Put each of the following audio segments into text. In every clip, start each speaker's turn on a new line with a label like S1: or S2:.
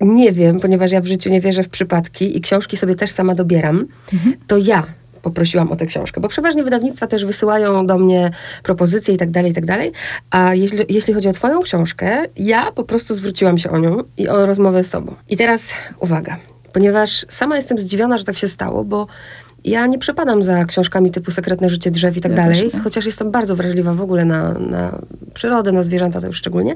S1: nie wiem, ponieważ ja w życiu nie wierzę w przypadki i książki sobie też sama dobieram, mhm. to ja poprosiłam o tę książkę, bo przeważnie wydawnictwa też wysyłają do mnie propozycje i tak dalej, i tak dalej. A jeśli, jeśli chodzi o twoją książkę, ja po prostu zwróciłam się o nią i o rozmowę z tobą. I teraz uwaga, ponieważ sama jestem zdziwiona, że tak się stało, bo ja nie przepadam za książkami typu Sekretne życie drzew i tak ja dalej, chociaż jestem bardzo wrażliwa w ogóle na, na przyrodę, na zwierzęta to już szczególnie.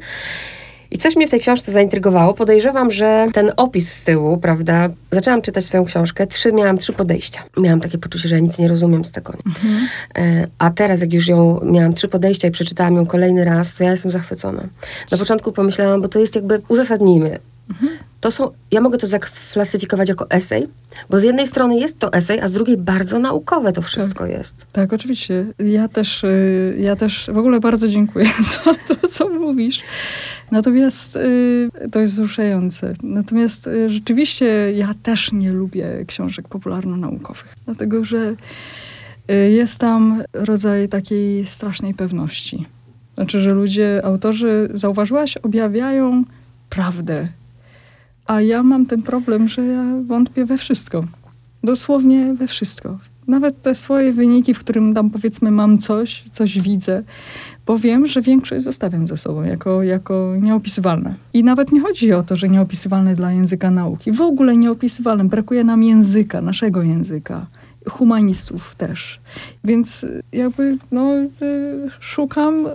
S1: I coś mnie w tej książce zaintrygowało. Podejrzewam, że ten opis z tyłu, prawda? Zaczęłam czytać swoją książkę, trzy, miałam trzy podejścia. Miałam takie poczucie, że ja nic nie rozumiem z tego. Mhm. A teraz, jak już ją miałam trzy podejścia i przeczytałam ją kolejny raz, to ja jestem zachwycona. Na początku pomyślałam, bo to jest jakby, uzasadnijmy, mhm. To są, ja mogę to zaklasyfikować jako esej, bo z jednej strony jest to esej, a z drugiej bardzo naukowe to wszystko
S2: tak,
S1: jest.
S2: Tak, oczywiście. Ja też, y, ja też w ogóle bardzo dziękuję za to, co mówisz. Natomiast y, to jest wzruszające. Natomiast y, rzeczywiście ja też nie lubię książek popularno-naukowych, dlatego że jest tam rodzaj takiej strasznej pewności. Znaczy, że ludzie, autorzy, zauważyłaś, objawiają prawdę a ja mam ten problem, że ja wątpię we wszystko. Dosłownie we wszystko. Nawet te swoje wyniki, w którym tam powiedzmy mam coś, coś widzę, bo wiem, że większość zostawiam ze sobą jako, jako nieopisywalne. I nawet nie chodzi o to, że nieopisywalne dla języka nauki. W ogóle nieopisywalne. Brakuje nam języka, naszego języka. Humanistów też. Więc jakby no, y, szukam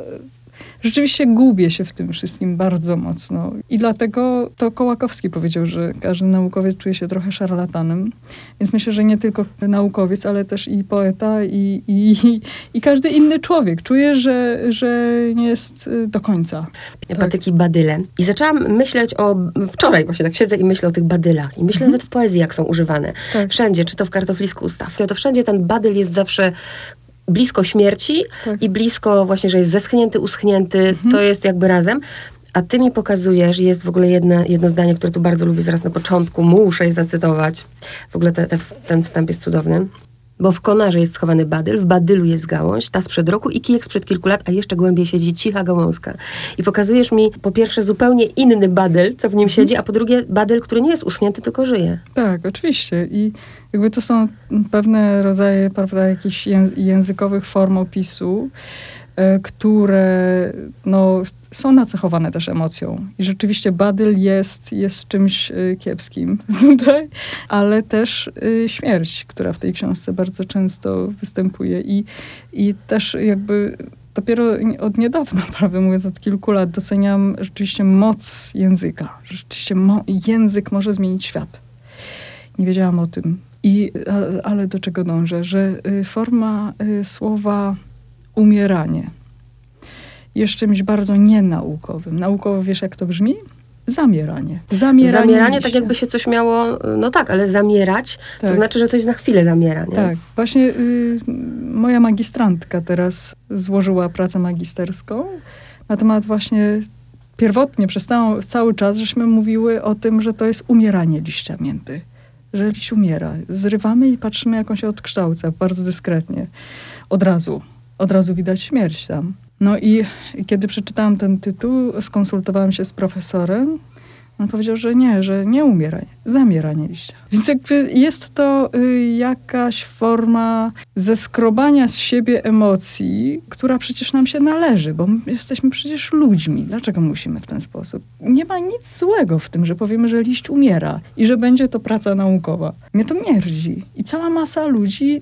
S2: rzeczywiście gubię się w tym wszystkim bardzo mocno. I dlatego to Kołakowski powiedział, że każdy naukowiec czuje się trochę szarlatanem. Więc myślę, że nie tylko naukowiec, ale też i poeta, i, i, i każdy inny człowiek czuje, że, że nie jest y, do końca.
S1: Tak. Patyki badyle. I zaczęłam myśleć o, wczoraj właśnie tak siedzę i myślę o tych badylach. I myślę mhm. nawet w poezji, jak są używane. Tak. Wszędzie, czy to w kartoflisku ustaw. To wszędzie ten badyl jest zawsze blisko śmierci tak. i blisko właśnie, że jest zeschnięty, uschnięty, mhm. to jest jakby razem. A ty mi pokazujesz, jest w ogóle jedno, jedno zdanie, które tu bardzo lubię zaraz na początku, muszę je zacytować. W ogóle te, te, ten wstęp jest cudowny. Bo w konarze jest schowany badyl, w badylu jest gałąź, ta sprzed roku i kijek sprzed kilku lat, a jeszcze głębiej siedzi cicha gałązka. I pokazujesz mi po pierwsze zupełnie inny badyl, co w nim siedzi, a po drugie badyl, który nie jest uschnięty, tylko żyje.
S2: Tak, oczywiście. I jakby to są pewne rodzaje, prawda, jakichś językowych form opisu, które no, są nacechowane też emocją. I rzeczywiście badyl jest, jest czymś y, kiepskim ale też y, śmierć, która w tej książce bardzo często występuje. I, i też jakby dopiero od niedawna, prawdę mówiąc, od kilku lat doceniam rzeczywiście moc języka. Rzeczywiście mo język może zmienić świat. Nie wiedziałam o tym. I, ale do czego dążę? Że forma słowa umieranie jest czymś bardzo nienaukowym. Naukowo wiesz, jak to brzmi? Zamieranie.
S1: Zamieranie, zamieranie tak jakby się coś miało, no tak, ale zamierać, tak. to znaczy, że coś na chwilę zamiera, nie?
S2: Tak. Właśnie y, moja magistrantka teraz złożyła pracę magisterską na temat właśnie pierwotnie przez cały, cały czas, żeśmy mówiły o tym, że to jest umieranie liścia mięty. Że liść umiera. Zrywamy i patrzymy, jak on się odkształca, bardzo dyskretnie. Od razu. Od razu widać śmierć tam. No i kiedy przeczytałam ten tytuł, skonsultowałam się z profesorem. On powiedział, że nie, że nie umieraj, zamieranie liścia. Więc jakby jest to y, jakaś forma zeskrobania z siebie emocji, która przecież nam się należy, bo jesteśmy przecież ludźmi. Dlaczego musimy w ten sposób? Nie ma nic złego w tym, że powiemy, że liść umiera i że będzie to praca naukowa. Mnie to mierdzi. I cała masa ludzi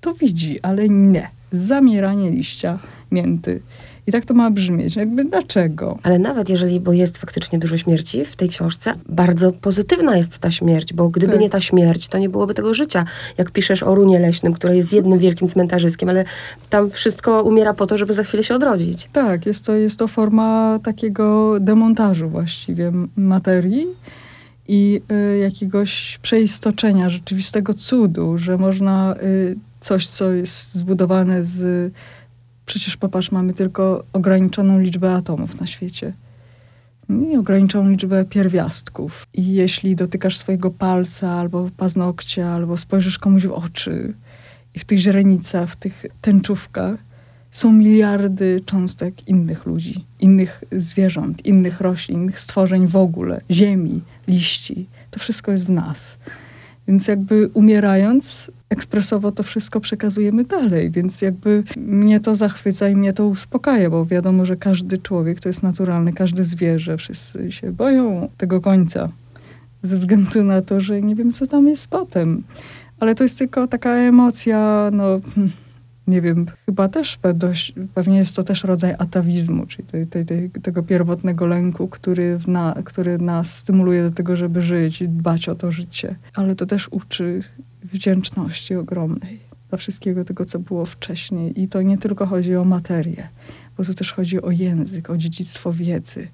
S2: to widzi, ale nie. Zamieranie liścia mięty. I tak to ma brzmieć. Jakby dlaczego?
S1: Ale nawet jeżeli, bo jest faktycznie dużo śmierci w tej książce, bardzo pozytywna jest ta śmierć, bo gdyby tak. nie ta śmierć, to nie byłoby tego życia. Jak piszesz o runie leśnym, które jest jednym wielkim cmentarzyskiem, ale tam wszystko umiera po to, żeby za chwilę się odrodzić.
S2: Tak, jest to, jest to forma takiego demontażu właściwie materii i y, jakiegoś przeistoczenia, rzeczywistego cudu, że można y, coś, co jest zbudowane z Przecież popatrz, mamy tylko ograniczoną liczbę atomów na świecie. I ograniczoną liczbę pierwiastków. I jeśli dotykasz swojego palca albo paznokcia, albo spojrzysz komuś w oczy i w tych źrenicach, w tych tęczówkach są miliardy cząstek innych ludzi, innych zwierząt, innych roślin, innych stworzeń w ogóle, ziemi, liści. To wszystko jest w nas. Więc jakby umierając, ekspresowo to wszystko przekazujemy dalej, więc jakby mnie to zachwyca i mnie to uspokaja, bo wiadomo, że każdy człowiek to jest naturalny, każde zwierzę, wszyscy się boją tego końca, ze względu na to, że nie wiem, co tam jest potem. Ale to jest tylko taka emocja, no hmm, nie wiem, chyba też dość, pewnie jest to też rodzaj atawizmu, czyli tej, tej, tej, tego pierwotnego lęku, który, na, który nas stymuluje do tego, żeby żyć i dbać o to życie. Ale to też uczy wdzięczności ogromnej dla wszystkiego tego, co było wcześniej. I to nie tylko chodzi o materię, bo to też chodzi o język, o dziedzictwo wiedzy,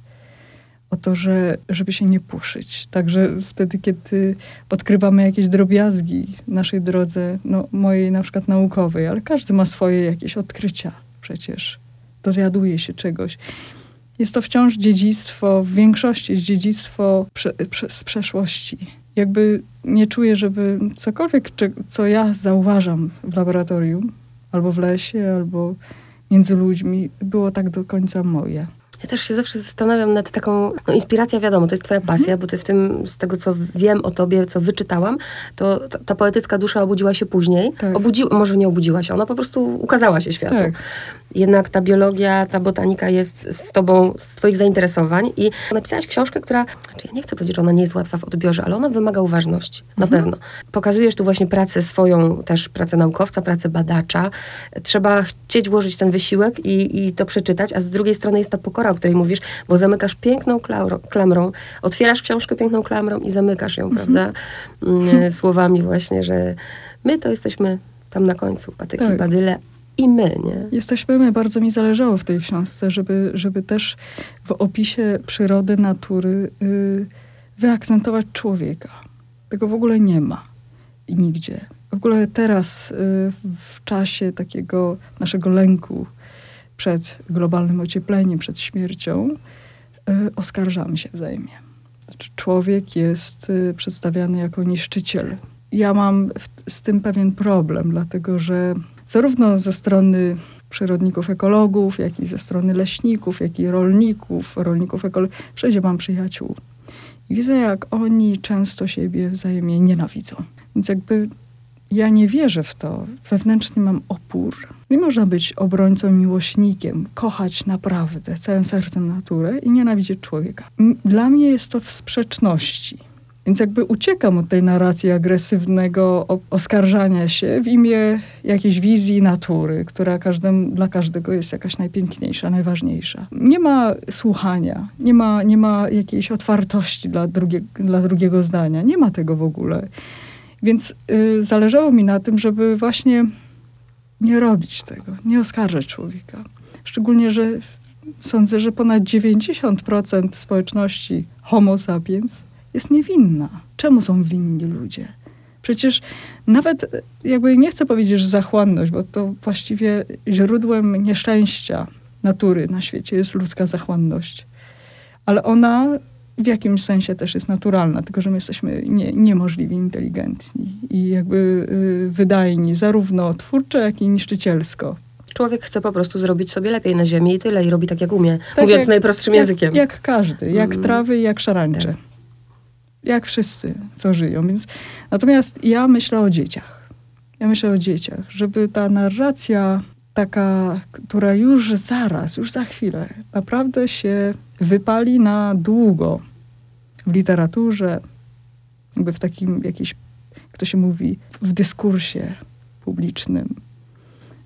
S2: o to, że, żeby się nie puszyć. Także wtedy, kiedy odkrywamy jakieś drobiazgi naszej drodze, no, mojej na przykład naukowej, ale każdy ma swoje jakieś odkrycia przecież, dowiaduje się czegoś. Jest to wciąż dziedzictwo, w większości jest dziedzictwo prze, prze, z przeszłości. Jakby nie czuję, żeby cokolwiek, co ja zauważam w laboratorium, albo w lesie, albo między ludźmi, było tak do końca moje.
S1: Ja też się zawsze zastanawiam nad taką, no inspiracja wiadomo, to jest twoja pasja, mhm. bo ty w tym, z tego co wiem o tobie, co wyczytałam, to ta, ta poetycka dusza obudziła się później. Tak. Obudziła, może nie obudziła się, ona po prostu ukazała się światu. Tak jednak ta biologia, ta botanika jest z tobą, z twoich zainteresowań i napisałaś książkę, która, znaczy ja nie chcę powiedzieć, że ona nie jest łatwa w odbiorze, ale ona wymaga uważności, na mhm. pewno. Pokazujesz tu właśnie pracę swoją, też pracę naukowca, pracę badacza. Trzeba chcieć włożyć ten wysiłek i, i to przeczytać, a z drugiej strony jest ta pokora, o której mówisz, bo zamykasz piękną klamrą, otwierasz książkę piękną klamrą i zamykasz ją, mhm. prawda? Mm, słowami właśnie, że my to jesteśmy tam na końcu, patyki, tak. badyle, i my, nie?
S2: Jesteśmy my. Bardzo mi zależało w tej książce, żeby, żeby też w opisie przyrody, natury yy, wyakcentować człowieka. Tego w ogóle nie ma i nigdzie. W ogóle teraz, yy, w czasie takiego naszego lęku przed globalnym ociepleniem, przed śmiercią, yy, oskarżamy się wzajemnie. Znaczy, człowiek jest y, przedstawiany jako niszczyciel. Ja mam w, z tym pewien problem, dlatego że zarówno ze strony przyrodników, ekologów, jak i ze strony leśników, jak i rolników, rolników ekologów. Wszędzie mam przyjaciół. I widzę, jak oni często siebie wzajemnie nienawidzą. Więc jakby ja nie wierzę w to. Wewnętrznie mam opór. Nie można być obrońcą, miłośnikiem, kochać naprawdę całym sercem naturę i nienawidzieć człowieka. Dla mnie jest to w sprzeczności. Więc jakby uciekam od tej narracji agresywnego oskarżania się w imię jakiejś wizji natury, która każdym, dla każdego jest jakaś najpiękniejsza, najważniejsza. Nie ma słuchania, nie ma, nie ma jakiejś otwartości dla, drugie, dla drugiego zdania, nie ma tego w ogóle. Więc y, zależało mi na tym, żeby właśnie nie robić tego, nie oskarżać człowieka. Szczególnie, że sądzę, że ponad 90% społeczności Homo sapiens jest niewinna. Czemu są winni ludzie? Przecież nawet, jakby nie chcę powiedzieć, że zachłanność, bo to właściwie źródłem nieszczęścia natury na świecie jest ludzka zachłanność. Ale ona w jakimś sensie też jest naturalna, tylko że my jesteśmy nie, niemożliwie inteligentni i jakby y, wydajni, zarówno twórczo, jak i niszczycielsko.
S1: Człowiek chce po prostu zrobić sobie lepiej na ziemi i tyle, i robi tak jak umie, tak mówiąc jak, najprostszym
S2: jak,
S1: językiem.
S2: Jak każdy, jak mm. trawy i jak szarańcze. Tak jak wszyscy, co żyją. Więc, natomiast ja myślę o dzieciach. Ja myślę o dzieciach, żeby ta narracja taka, która już zaraz, już za chwilę naprawdę się wypali na długo w literaturze, jakby w takim jakiś, jak to się mówi, w dyskursie publicznym,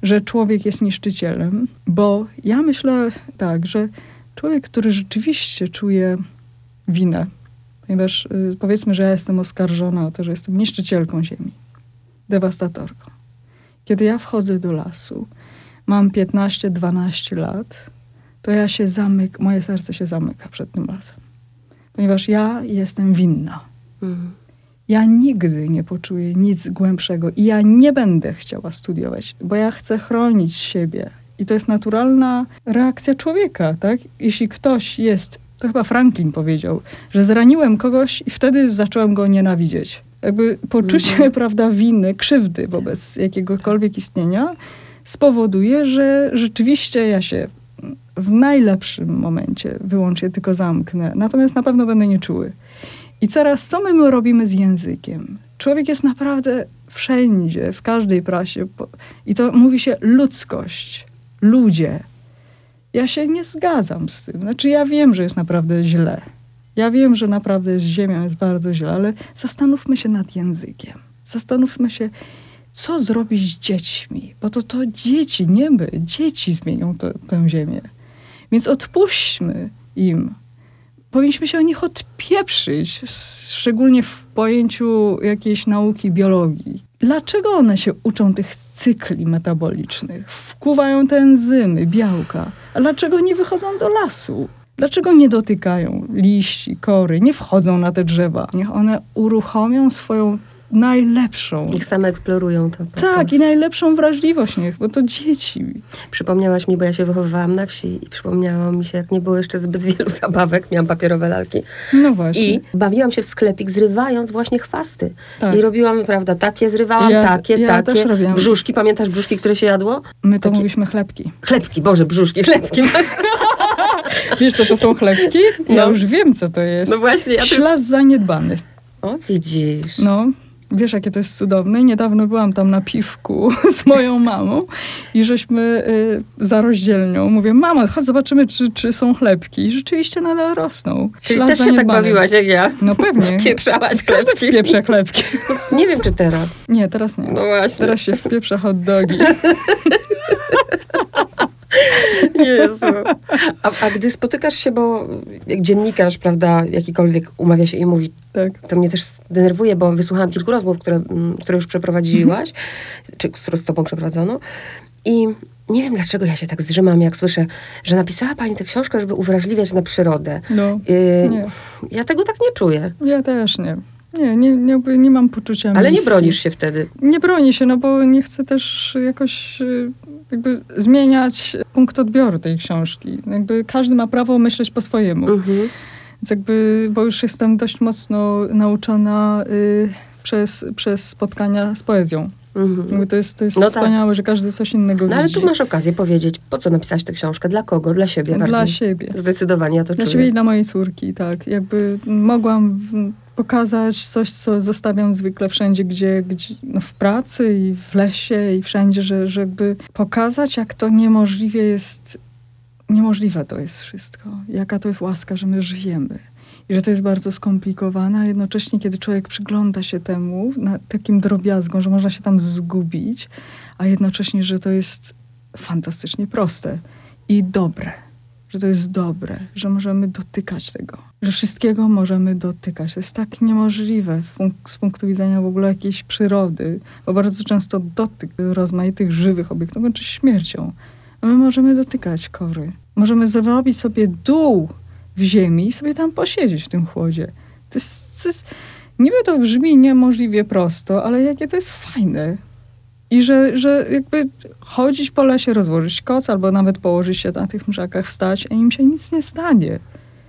S2: że człowiek jest niszczycielem, bo ja myślę tak, że człowiek, który rzeczywiście czuje winę Ponieważ y, powiedzmy, że ja jestem oskarżona o to, że jestem niszczycielką ziemi, dewastatorką. Kiedy ja wchodzę do lasu, mam 15-12 lat, to ja się zamyk, moje serce się zamyka przed tym lasem. Ponieważ ja jestem winna. Mhm. Ja nigdy nie poczuję nic głębszego i ja nie będę chciała studiować, bo ja chcę chronić siebie. I to jest naturalna reakcja człowieka, tak? Jeśli ktoś jest to chyba Franklin powiedział, że zraniłem kogoś i wtedy zacząłem go nienawidzieć. Jakby poczucie, mhm. prawda, winy, krzywdy wobec jakiegokolwiek istnienia spowoduje, że rzeczywiście ja się w najlepszym momencie wyłącznie tylko zamknę. Natomiast na pewno będę nieczuły. I teraz, co my robimy z językiem? Człowiek jest naprawdę wszędzie, w każdej prasie. I to mówi się ludzkość, ludzie. Ja się nie zgadzam z tym. Znaczy, ja wiem, że jest naprawdę źle. Ja wiem, że naprawdę z ziemią jest bardzo źle, ale zastanówmy się nad językiem. Zastanówmy się, co zrobić z dziećmi, bo to, to dzieci, nie my, dzieci zmienią to, tę ziemię. Więc odpuśćmy im. Powinniśmy się o nich odpieprzyć, szczególnie w pojęciu jakiejś nauki biologii. Dlaczego one się uczą tych cykli metabolicznych? Wkuwają te enzymy, białka. A dlaczego nie wychodzą do lasu? Dlaczego nie dotykają liści, kory, nie wchodzą na te drzewa? Niech one uruchomią swoją najlepszą.
S1: Niech same eksplorują to.
S2: tak, prostu. i najlepszą wrażliwość niech, bo to dzieci.
S1: Przypomniałaś mi, bo ja się wychowywałam na wsi i przypomniało mi się, jak nie było jeszcze zbyt wielu zabawek, miałam papierowe lalki.
S2: No właśnie.
S1: I bawiłam się w sklepik, zrywając właśnie chwasty. Tak. I robiłam, prawda, takie zrywałam, ja, takie, ja takie. Też robiłam. Brzuszki, pamiętasz brzuszki, które się jadło?
S2: My to takie... mówiliśmy chlebki.
S1: Chlebki, Boże, brzuszki, chlebki.
S2: Wiesz, co to są chlebki? Ja no. już wiem, co to jest.
S1: No właśnie. Ja
S2: Ślas zaniedbany.
S1: O, widzisz.
S2: No, Wiesz, jakie to jest cudowne. Niedawno byłam tam na piwku z moją mamą i żeśmy y, za rozdzielnią. Mówię, mamo, chodź zobaczymy, czy, czy są chlebki. I rzeczywiście nadal rosną.
S1: Czyli Ślad też się tak bawiłaś jak ja?
S2: No pewnie.
S1: Pieprzałaś chlebki?
S2: Wpieprza chlebki.
S1: Nie wiem, czy teraz.
S2: Nie, teraz nie.
S1: No właśnie.
S2: Teraz się wpieprza hot dogi.
S1: Jezu. A, a, gdy spotykasz się, bo jak dziennikarz, prawda, jakikolwiek umawia się i mówi, tak. to mnie też denerwuje, bo wysłuchałam kilku rozmów, które, mm, które już przeprowadziłaś, czy które z tobą przeprowadzono i nie wiem, dlaczego ja się tak zrzymam, jak słyszę, że napisała pani tę książkę, żeby uwrażliwiać na przyrodę.
S2: No, y.
S1: Ja tego tak nie czuję.
S2: Ja też nie. Nie, nie, nie, nie mam poczucia
S1: Ale misji. nie bronisz się wtedy?
S2: Nie bronię się, no bo nie chcę też jakoś y, jakby zmieniać punkt odbioru tej książki. Jakby każdy ma prawo myśleć po swojemu. Mhm. Więc jakby, bo już jestem dość mocno nauczona y, przez, przez spotkania z poezją. Mhm. To jest, to jest no tak. wspaniałe, tak. że każdy coś innego no, widzi.
S1: ale tu masz okazję powiedzieć, po co napisać tę książkę, dla kogo, dla siebie
S2: Dla
S1: bardziej.
S2: siebie.
S1: Zdecydowanie, ja to
S2: dla
S1: czuję.
S2: Dla siebie i dla mojej córki, tak. Jakby mogłam pokazać coś, co zostawiam zwykle wszędzie, gdzie, gdzie no w pracy i w lesie i wszędzie, że, żeby pokazać, jak to niemożliwie jest, niemożliwe to jest wszystko. Jaka to jest łaska, że my żyjemy. I że to jest bardzo skomplikowane, a jednocześnie, kiedy człowiek przygląda się temu, na takim drobiazgom, że można się tam zgubić, a jednocześnie, że to jest fantastycznie proste i dobre że to jest dobre, że możemy dotykać tego, że wszystkiego możemy dotykać. To jest tak niemożliwe z punktu widzenia w ogóle jakiejś przyrody, bo bardzo często dotyk rozmaitych żywych obiektów kończy śmiercią. A my możemy dotykać kory. Możemy zrobić sobie dół w ziemi i sobie tam posiedzieć w tym chłodzie. To jest, to jest, niby to brzmi niemożliwie prosto, ale jakie to jest fajne. I że, że jakby chodzić po lesie, rozłożyć koc, albo nawet położyć się na tych mrzakach, wstać, a im się nic nie stanie.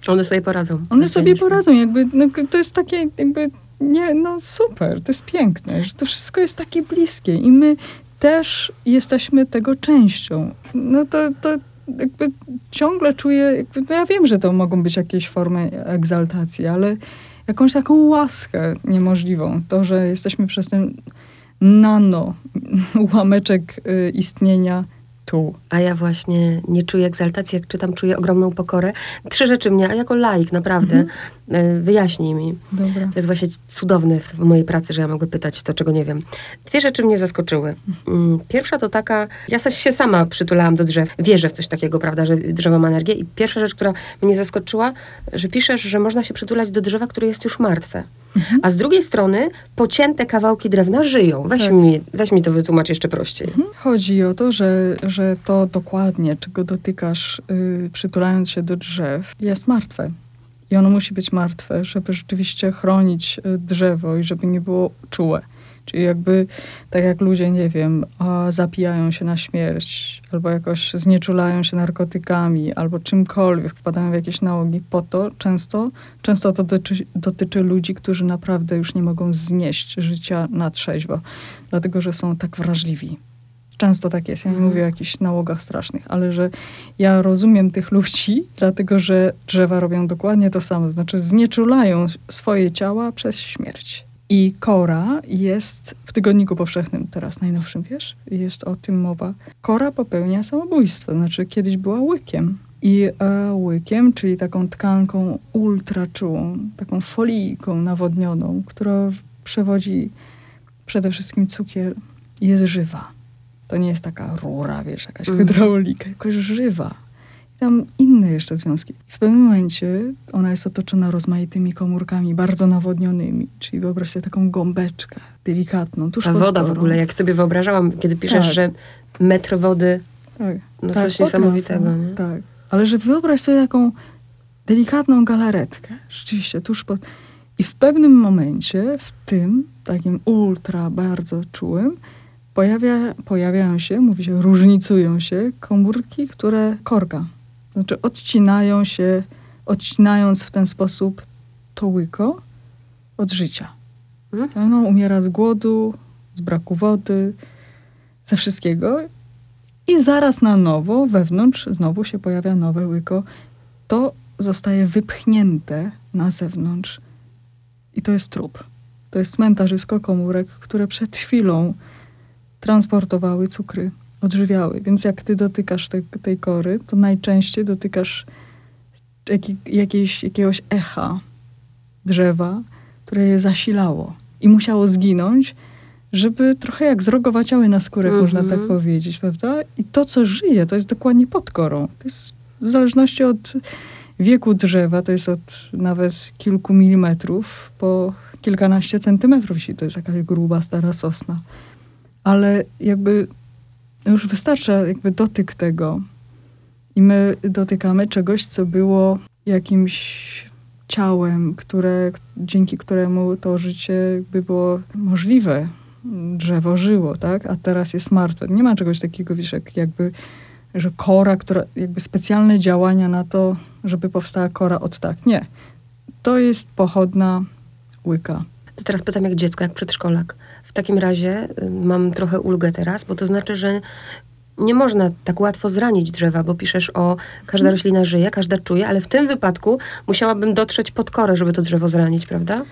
S1: One sobie poradzą.
S2: One sobie poradzą. Jakby, no, to jest takie jakby, nie, no super, to jest piękne, że to wszystko jest takie bliskie i my też jesteśmy tego częścią. No to, to jakby ciągle czuję, jakby, no ja wiem, że to mogą być jakieś formy egzaltacji, ale jakąś taką łaskę niemożliwą. To, że jesteśmy przez ten nano ułameczek y, istnienia tu.
S1: A ja właśnie nie czuję egzaltacji, jak czytam, czuję ogromną pokorę. Trzy rzeczy mnie, a jako laik naprawdę, mhm. wyjaśnij mi.
S2: Dobra.
S1: To jest właśnie cudowne w mojej pracy, że ja mogę pytać to, czego nie wiem. Dwie rzeczy mnie zaskoczyły. Mm, pierwsza to taka, ja się sama przytulałam do drzew. Wierzę w coś takiego, prawda, że drzewo ma energię. I pierwsza rzecz, która mnie zaskoczyła, że piszesz, że można się przytulać do drzewa, które jest już martwe. Mhm. A z drugiej strony pocięte kawałki drewna żyją. Weź, tak. mi, weź mi to wytłumacz jeszcze prościej. Mhm.
S2: Chodzi o to, że, że to dokładnie, czego dotykasz, yy, przytulając się do drzew, jest martwe. I ono musi być martwe, żeby rzeczywiście chronić y, drzewo i żeby nie było czułe. Czyli jakby tak jak ludzie, nie wiem, zapijają się na śmierć, albo jakoś znieczulają się narkotykami, albo czymkolwiek, wpadają w jakieś nałogi po to, często, często to dotyczy, dotyczy ludzi, którzy naprawdę już nie mogą znieść życia na trzeźwo, dlatego że są tak wrażliwi. Często tak jest. Ja nie
S1: Mhm.
S2: mówię o jakichś nałogach strasznych, ale że ja rozumiem tych ludzi, dlatego że drzewa robią dokładnie to samo. Znaczy znieczulają swoje ciała przez śmierć. I Kora jest w Tygodniku Powszechnym, teraz najnowszym, wiesz, jest o tym mowa. Kora popełnia samobójstwo, znaczy kiedyś była łykiem. I e, łykiem, czyli taką tkanką ultra czułą, taką folijką nawodnioną, która przewodzi przede wszystkim cukier, jest żywa. To nie jest taka rura, wiesz, jakaś
S1: Mhm.
S2: hydraulika, tylko jest żywa. Tam inne jeszcze związki. W pewnym momencie ona jest otoczona rozmaitymi komórkami, bardzo nawodnionymi. Czyli wyobraź sobie taką gąbeczkę delikatną, tuż
S1: Ta woda w ogóle, jak sobie wyobrażałam, kiedy piszesz,
S2: Tak.
S1: że metr wody,
S2: Tak.
S1: no
S2: tak,
S1: coś niesamowitego.
S2: potrafią,
S1: Nie?
S2: Tak. Ale że wyobraź sobie taką delikatną galaretkę, rzeczywiście tuż pod... I w pewnym momencie, w tym takim ultra bardzo czułym, pojawia, pojawiają się, mówi się, różnicują się komórki, które korka. Znaczy odcinają się, odcinając w ten sposób to łyko od życia.
S1: Mhm.
S2: Ono umiera z głodu, z braku wody, ze wszystkiego. I zaraz na nowo, wewnątrz, znowu się pojawia nowe łyko. To zostaje wypchnięte na zewnątrz. I to jest trup. To jest cmentarzysko komórek, które przed chwilą transportowały cukry, odżywiały. Więc jak ty dotykasz te, tej kory, to najczęściej dotykasz jaki, jakiejś, jakiegoś echa drzewa, które je zasilało. I musiało zginąć, żeby trochę jak zrogowaciały na skórę,
S1: Mhm.
S2: można tak powiedzieć, prawda? I to, co żyje, to jest dokładnie pod korą. To jest w zależności od wieku drzewa, to jest od nawet kilku milimetrów po kilkanaście centymetrów, jeśli to jest jakaś gruba, stara sosna. Ale jakby już wystarcza jakby dotyk tego i my dotykamy czegoś, co było jakimś ciałem, które, dzięki któremu to życie jakby było możliwe. Drzewo żyło, tak? A teraz jest martwe. Nie ma czegoś takiego, wiesz, jak jakby, że kora, która, jakby specjalne działania na to, żeby powstała kora od tak. Nie. To jest pochodna łyka.
S1: To teraz pytam jak dziecko, jak przedszkolak. W takim razie y, mam trochę ulgę teraz, bo to znaczy, że nie można tak łatwo zranić drzewa, bo piszesz o każda roślina żyje, każda czuje, ale w tym wypadku musiałabym dotrzeć pod korę, żeby to drzewo zranić, prawda?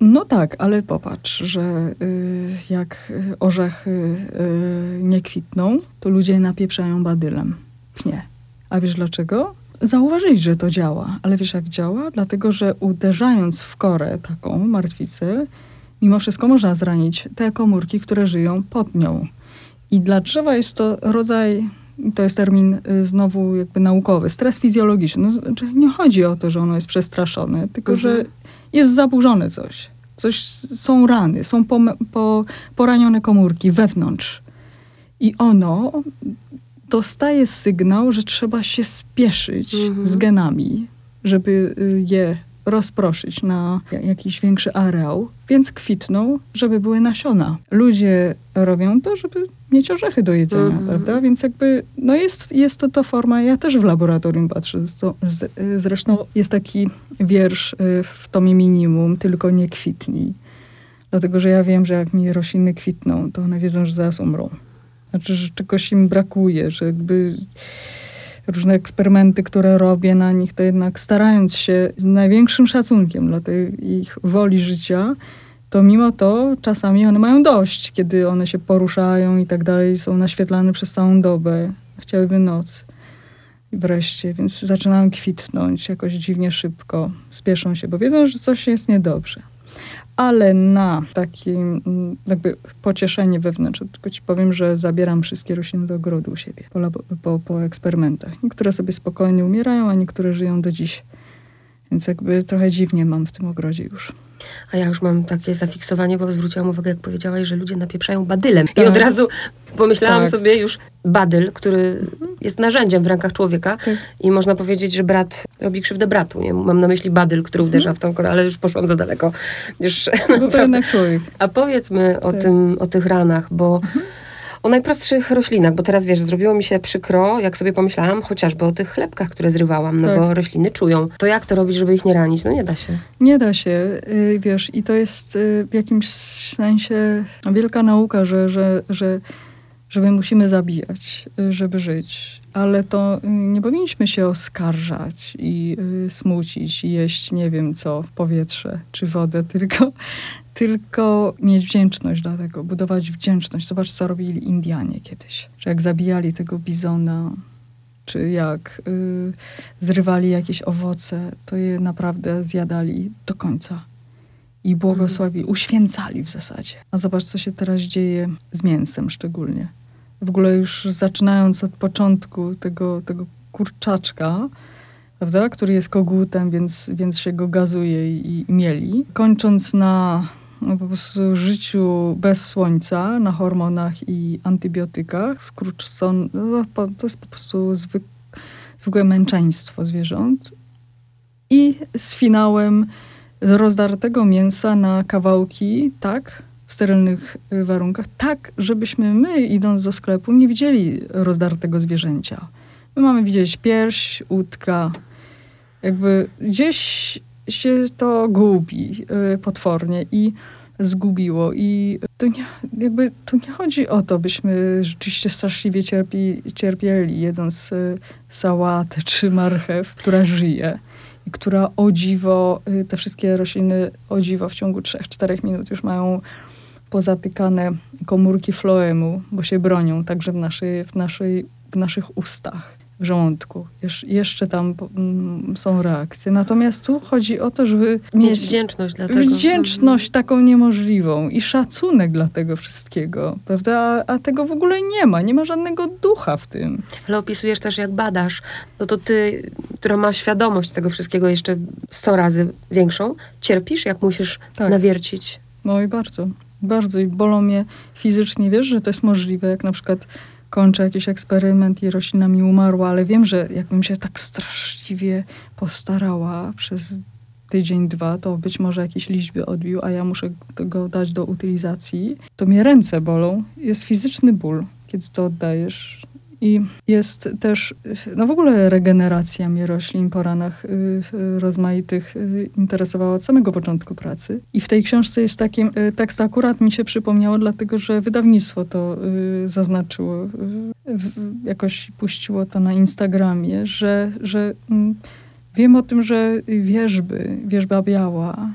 S2: No tak, ale popatrz, że y, jak orzechy y, nie kwitną, to ludzie napieprzają badylem. Pnie. A wiesz dlaczego? Zauważyć, że to działa. Ale wiesz jak działa? Dlatego, że uderzając w korę taką martwicę, mimo wszystko można zranić te komórki, które żyją pod nią. I dla drzewa jest to rodzaj, to jest termin y, znowu jakby naukowy, stres fizjologiczny. No, znaczy nie chodzi o to, że ono jest przestraszone, tylko
S1: Mhm.
S2: że jest zaburzone coś. Coś, są rany, są pome- po, poranione komórki wewnątrz. I ono dostaje sygnał, że trzeba się spieszyć
S1: Mhm.
S2: z genami, żeby y, je rozproszyć na ja- jakiś większy areał, więc kwitną, żeby były nasiona. Ludzie robią to, żeby mieć orzechy do jedzenia,
S1: Mhm.
S2: prawda? Więc jakby, no jest, jest to to forma, ja też w laboratorium patrzę, zresztą jest taki wiersz y, w tomie minimum, tylko nie kwitnij. Dlatego, że ja wiem, że jak mi rośliny kwitną, to one wiedzą, że zaraz umrą. Znaczy, że czegoś im brakuje, że jakby różne eksperymenty, które robię na nich, to jednak starając się z największym szacunkiem dla tej ich woli życia, to mimo to czasami one mają dość, kiedy one się poruszają i tak dalej, są naświetlane przez całą dobę, chciałyby noc. I wreszcie, więc zaczynają kwitnąć jakoś dziwnie szybko, spieszą się, bo wiedzą, że coś jest niedobrze. Ale na takie mm, jakby pocieszenie wewnętrzne, tylko ci powiem, że zabieram wszystkie rośliny do ogrodu u siebie po, labo- po, po eksperymentach. Niektóre sobie spokojnie umierają, a niektóre żyją do dziś. Więc jakby trochę dziwnie mam w tym ogrodzie już.
S1: A ja już mam takie zafiksowanie, bo zwróciłam uwagę, jak powiedziałaś, że ludzie napieprzają badylem. I
S2: Tak.
S1: od razu pomyślałam
S2: Tak.
S1: sobie już badyl, który jest narzędziem w rękach człowieka
S2: Tak.
S1: i można powiedzieć, że brat robi krzywdę bratu. Nie? Mam na myśli badyl, który uderza w tą korę, ale już poszłam za daleko. Już
S2: No to jednak człowiek.
S1: A powiedzmy o,
S2: Tak.
S1: tym, o tych ranach, bo o najprostszych roślinach, bo teraz wiesz, zrobiło mi się przykro, jak sobie pomyślałam, chociażby o tych chlebkach, które zrywałam, no
S2: Tak.
S1: bo rośliny czują. To jak to robić, żeby ich nie ranić? No nie da się.
S2: Nie da się, y, wiesz, i to jest y, w jakimś sensie wielka nauka, że, że, że że my musimy zabijać, y, żeby żyć. Ale to y, nie powinniśmy się oskarżać i y, smucić i jeść nie wiem co, powietrze czy wodę, tylko, tylko mieć wdzięczność dla tego, budować wdzięczność. Zobacz, co robili Indianie kiedyś. Że jak zabijali tego bizona, czy jak y, zrywali jakieś owoce, to je naprawdę zjadali do końca. I błogosławili, uświęcali w zasadzie. A zobacz, co się teraz dzieje z mięsem szczególnie w ogóle już zaczynając od początku tego, tego kurczaczka, prawda, który jest kogutem, więc, więc się go gazuje i, i mieli, kończąc na no, po prostu życiu bez słońca, na hormonach i antybiotykach, skrócone, no, to jest po prostu zwyk, zwykłe męczeństwo zwierząt. I z finałem rozdartego mięsa na kawałki, tak, w sterylnych y, warunkach, tak, żebyśmy my, idąc do sklepu, nie widzieli rozdartego zwierzęcia. My mamy widzieć pierś, łódka. Jakby gdzieś się to gubi y, potwornie i zgubiło. I to nie, jakby, to nie chodzi o to, byśmy rzeczywiście straszliwie cierpi, cierpieli, jedząc y, sałatę czy marchew, która żyje i która o dziwo, te wszystkie rośliny o dziwo w ciągu 3-4 minut już mają pozatykane komórki floemu, bo się bronią także w, naszej, w, naszej, w naszych ustach, w żołądku. Jesz, jeszcze tam mm, są reakcje. Natomiast tu chodzi o to, żeby
S1: mieć, mieć wdzięczność dla tego.
S2: Wdzięczność mhm. taką niemożliwą i szacunek dla tego wszystkiego, prawda? A, a, tego w ogóle nie ma. Nie ma żadnego ducha w tym.
S1: Ale opisujesz też, jak badasz. No to ty, która ma świadomość tego wszystkiego jeszcze 100 razy większą, cierpisz, jak musisz tak. nawiercić.
S2: No i bardzo. Bardzo i bolą mnie fizycznie. Wiesz, że to jest możliwe, jak na przykład kończę jakiś eksperyment i roślina mi umarła, ale wiem, że jakbym się tak straszliwie postarała przez tydzień, dwa, to być może jakiś liczby odbił, a ja muszę go dać do utylizacji, to mnie ręce bolą. Jest fizyczny ból, kiedy to oddajesz. I jest też, no w ogóle regeneracja mnie roślin po ranach y, rozmaitych y, interesowała od samego początku pracy. I w tej książce jest taki y, tekst, akurat mi się przypomniało, dlatego że wydawnictwo to zaznaczyło, jakoś puściło to na Instagramie, że, że mm, wiem o tym, że wierzby, wierzba biała,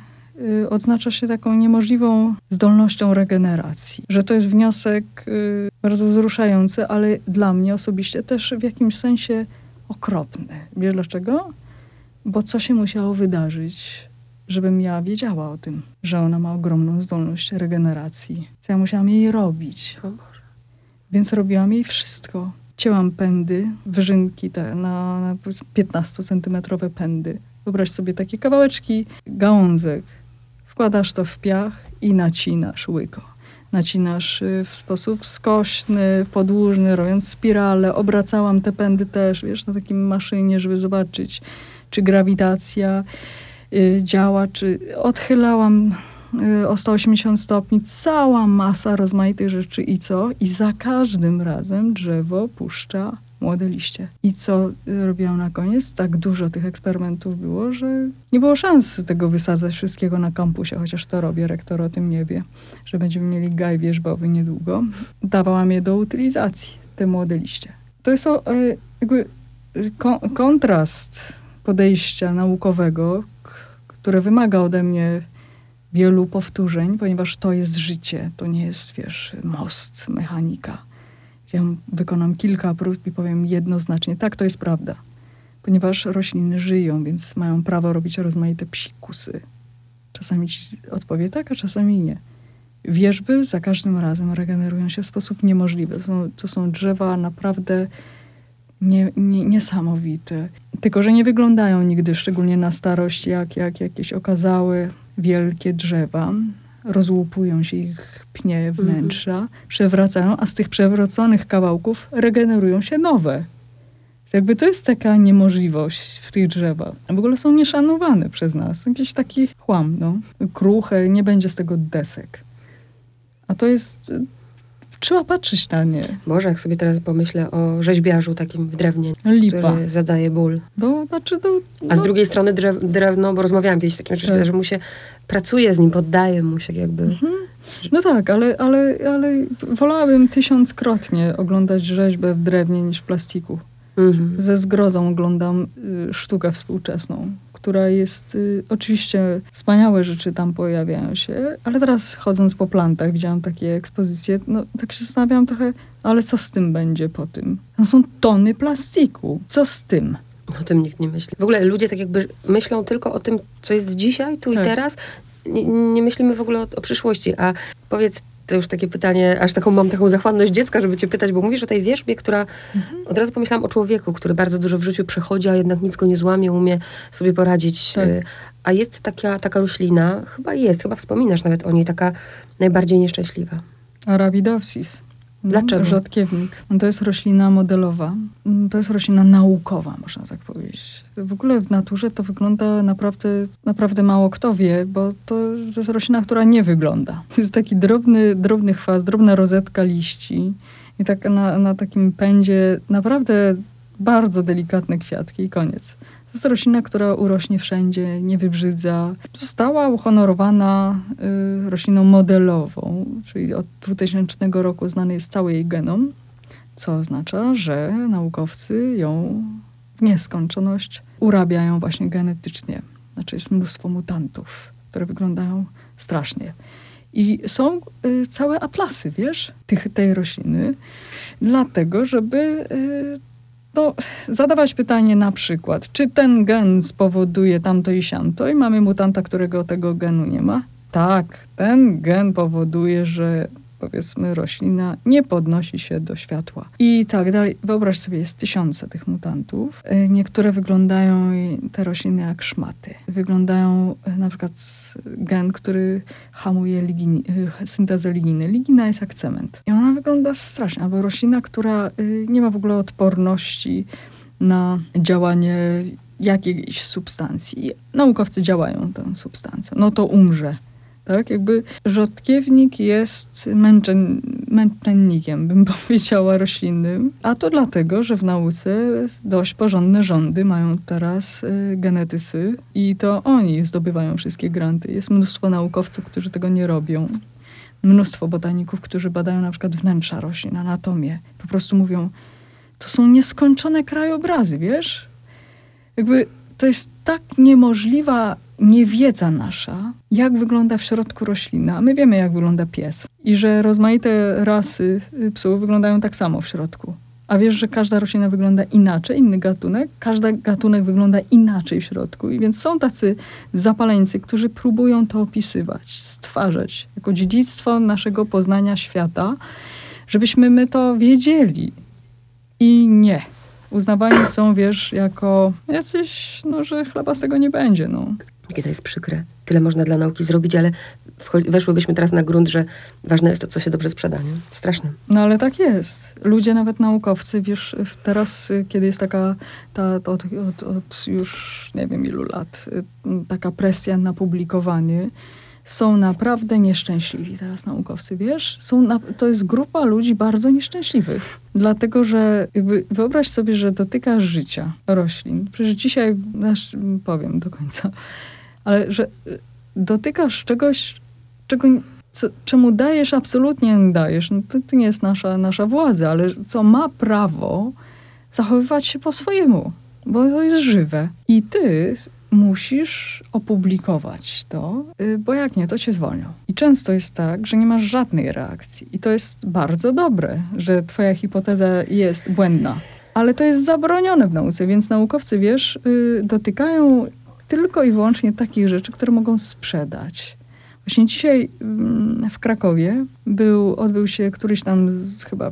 S2: odznacza się taką niemożliwą zdolnością regeneracji. Że to jest wniosek bardzo wzruszający, ale dla mnie osobiście też w jakimś sensie okropny. Wiesz dlaczego? Bo co się musiało wydarzyć, żebym ja wiedziała o tym, że ona ma ogromną zdolność regeneracji. Co ja musiałam jej robić. Więc robiłam jej wszystko. Cięłam pędy, wyżynki te na, na 15-centymetrowe pędy. Wyobraź sobie takie kawałeczki gałązek, Wkładasz to w piach i nacinasz łyko. Nacinasz y, w sposób skośny, podłużny, robiąc spirale. Obracałam te pędy też, wiesz, na takim maszynie, żeby zobaczyć, czy grawitacja y, działa, czy odchylałam y, o 180 stopni, cała masa rozmaitych rzeczy i co? I za każdym razem drzewo puszcza młode liście. I co robiłam na koniec? Tak dużo tych eksperymentów było, że nie było szans tego wysadzać wszystkiego na kampusie, chociaż to robię, rektor o tym nie wie, że będziemy mieli gaj wierzbowy niedługo. Dawałam je do utylizacji, te młode liście. To jest o, e, jakby kontrast podejścia naukowego, które wymaga ode mnie wielu powtórzeń, ponieważ to jest życie, to nie jest, wiesz, most, mechanika ja wykonam kilka prób i powiem jednoznacznie, tak, to jest prawda. Ponieważ rośliny żyją, więc mają prawo robić rozmaite psikusy. Czasami ci odpowie tak, a czasami nie. Wierzby za każdym razem regenerują się w sposób niemożliwy. To są, to są drzewa naprawdę nie, nie, niesamowite. Tylko, że nie wyglądają nigdy, szczególnie na starość, jak, jak jakieś okazałe wielkie drzewa rozłupują się ich pnie wnętrza, mhm. przewracają, a z tych przewróconych kawałków regenerują się nowe. Jakby to jest taka niemożliwość w tych drzewach. W ogóle są nieszanowane przez nas. Jakiś taki chłam, no. Kruche, nie będzie z tego desek. A to jest... Trzeba patrzeć na nie.
S1: Może jak sobie teraz pomyślę o rzeźbiarzu takim w drewnie, Lipa. który zadaje ból.
S2: No, znaczy, no,
S1: no. A z no. drugiej strony drew, drewno, bo rozmawiałam kieś z takim rzeźbiarzem, tak. mu się pracuje z nim, poddaje mu się jakby. Mhm.
S2: No tak, ale, ale, ale wolałabym tysiąckrotnie oglądać rzeźbę w drewnie niż w plastiku. Mhm. Ze zgrozą oglądam y, sztukę współczesną, która jest y, oczywiście wspaniałe rzeczy tam pojawiają się, ale teraz chodząc po plantach widziałam takie ekspozycje, no tak się zastanawiałam trochę, ale co z tym będzie po tym? To są tony plastiku. Co z tym?
S1: O tym nikt nie myśli. W ogóle ludzie tak jakby myślą tylko o tym, co jest dzisiaj, tu tak. i teraz. Nie, nie, myślimy w ogóle o, o przyszłości. A powiedz, to już takie pytanie, aż taką mam taką zachłanność dziecka, żeby cię pytać, bo mówisz o tej wierzbie, która mhm. od razu pomyślałam o człowieku, który bardzo dużo w życiu przechodzi, a jednak nic go nie złamie, umie sobie poradzić. Tak. Y, a jest taka, taka roślina, chyba jest, chyba wspominasz nawet o niej, taka najbardziej nieszczęśliwa.
S2: Arabidopsis.
S1: Dlaczego?
S2: Rzodkiewnik. To jest roślina modelowa. To jest roślina naukowa, można tak powiedzieć. W ogóle w naturze to wygląda naprawdę, naprawdę mało kto wie, bo to, to jest roślina, która nie wygląda. To jest taki drobny, drobny chwast, drobna rozetka liści i tak na, na takim pędzie naprawdę bardzo delikatne kwiatki i koniec. To jest roślina, która urośnie wszędzie, nie wybrzydza. Została uhonorowana y, rośliną modelową, czyli od 2000 roku znany jest cały jej genom, co oznacza, że naukowcy ją w nieskończoność urabiają właśnie genetycznie. Znaczy jest mnóstwo mutantów, które wyglądają strasznie. I są y, całe atlasy, wiesz, tych, tej rośliny, dlatego, żeby y, no, zadawać pytanie na przykład, czy ten gen spowoduje tamto i siamto i mamy mutanta, którego tego genu nie ma? Tak, ten gen powoduje, że powiedzmy roślina nie podnosi się do światła. I tak dalej. Wyobraź sobie, jest tysiące tych mutantów. E, niektóre wyglądają, te rośliny, jak szmaty. Wyglądają e, na przykład gen, który hamuje e, syntezę liginy. Ligina jest jak cement. I ona wygląda strasznie. Albo roślina, która nie ma w ogóle odporności na działanie jakiejś substancji. Naukowcy działają tą substancją. No to umrze tak? Jakby rzodkiewnik jest męczeń, męczennikiem, bym powiedziała, roślinnym. A to dlatego, że w nauce dość porządne rządy mają teraz y, genetycy i to oni zdobywają wszystkie granty. Jest mnóstwo naukowców, którzy tego nie robią. Mnóstwo botaników, którzy badają na przykład wnętrza roślin, anatomię. Po prostu mówią, to są nieskończone krajobrazy, wiesz? Jakby to jest tak niemożliwa niewiedza nasza, jak wygląda w środku roślina. My wiemy, jak wygląda pies i że rozmaite rasy psów wyglądają tak samo w środku. A wiesz, że każda roślina wygląda inaczej, inny gatunek, każdy gatunek wygląda inaczej w środku. I więc są tacy zapaleńcy, którzy próbują to opisywać, stwarzać jako dziedzictwo naszego poznania świata, żebyśmy my to wiedzieli. I nie uznawani są, wiesz, jako jacyś, no, że chleba z tego nie będzie, no.
S1: Jakie to jest przykre. Tyle można dla nauki zrobić, ale weszłybyśmy teraz na grunt, że ważne jest to, co się dobrze sprzeda. Nie? Straszne.
S2: No ale tak jest. Ludzie, nawet naukowcy, wiesz, teraz, y, kiedy jest taka, ta, od, od, od już nie wiem ilu lat, y, taka presja na publikowanie, są naprawdę nieszczęśliwi teraz naukowcy, wiesz? Są na, to jest grupa ludzi bardzo nieszczęśliwych. Dlatego, że wyobraź sobie, że dotykasz życia roślin. Przecież dzisiaj, aż powiem do końca, ale że y, dotykasz czegoś, czego, co, czemu dajesz, absolutnie nie dajesz. No to, to nie jest nasza, nasza władza, ale co ma prawo zachowywać się po swojemu, bo to jest żywe. I ty musisz opublikować to, y, bo jak nie, to cię zwolnią. I często jest tak, że nie masz żadnej reakcji. I to jest bardzo dobre, że twoja hipoteza jest błędna. Ale to jest zabronione w nauce, więc naukowcy, wiesz, y, dotykają tylko i wyłącznie takich rzeczy, które mogą sprzedać. Właśnie dzisiaj mm, w Krakowie był, odbył się któryś tam z, chyba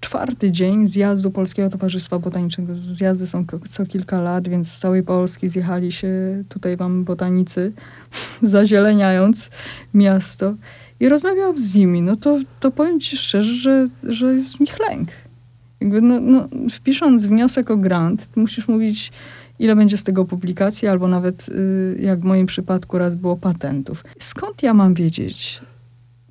S2: czwarty dzień zjazdu Polskiego Towarzystwa Botanicznego. Zjazdy są co kilka lat, więc z całej Polski zjechali się tutaj wam botanicy, zazieleniając miasto. I rozmawiałam z nimi, no to, to powiem ci szczerze, że, że jest mi chlęk. Jakby no, no, wpisząc wniosek o grant, musisz mówić, ile będzie z tego publikacji, albo nawet, y, jak w moim przypadku raz było, patentów. Skąd ja mam wiedzieć?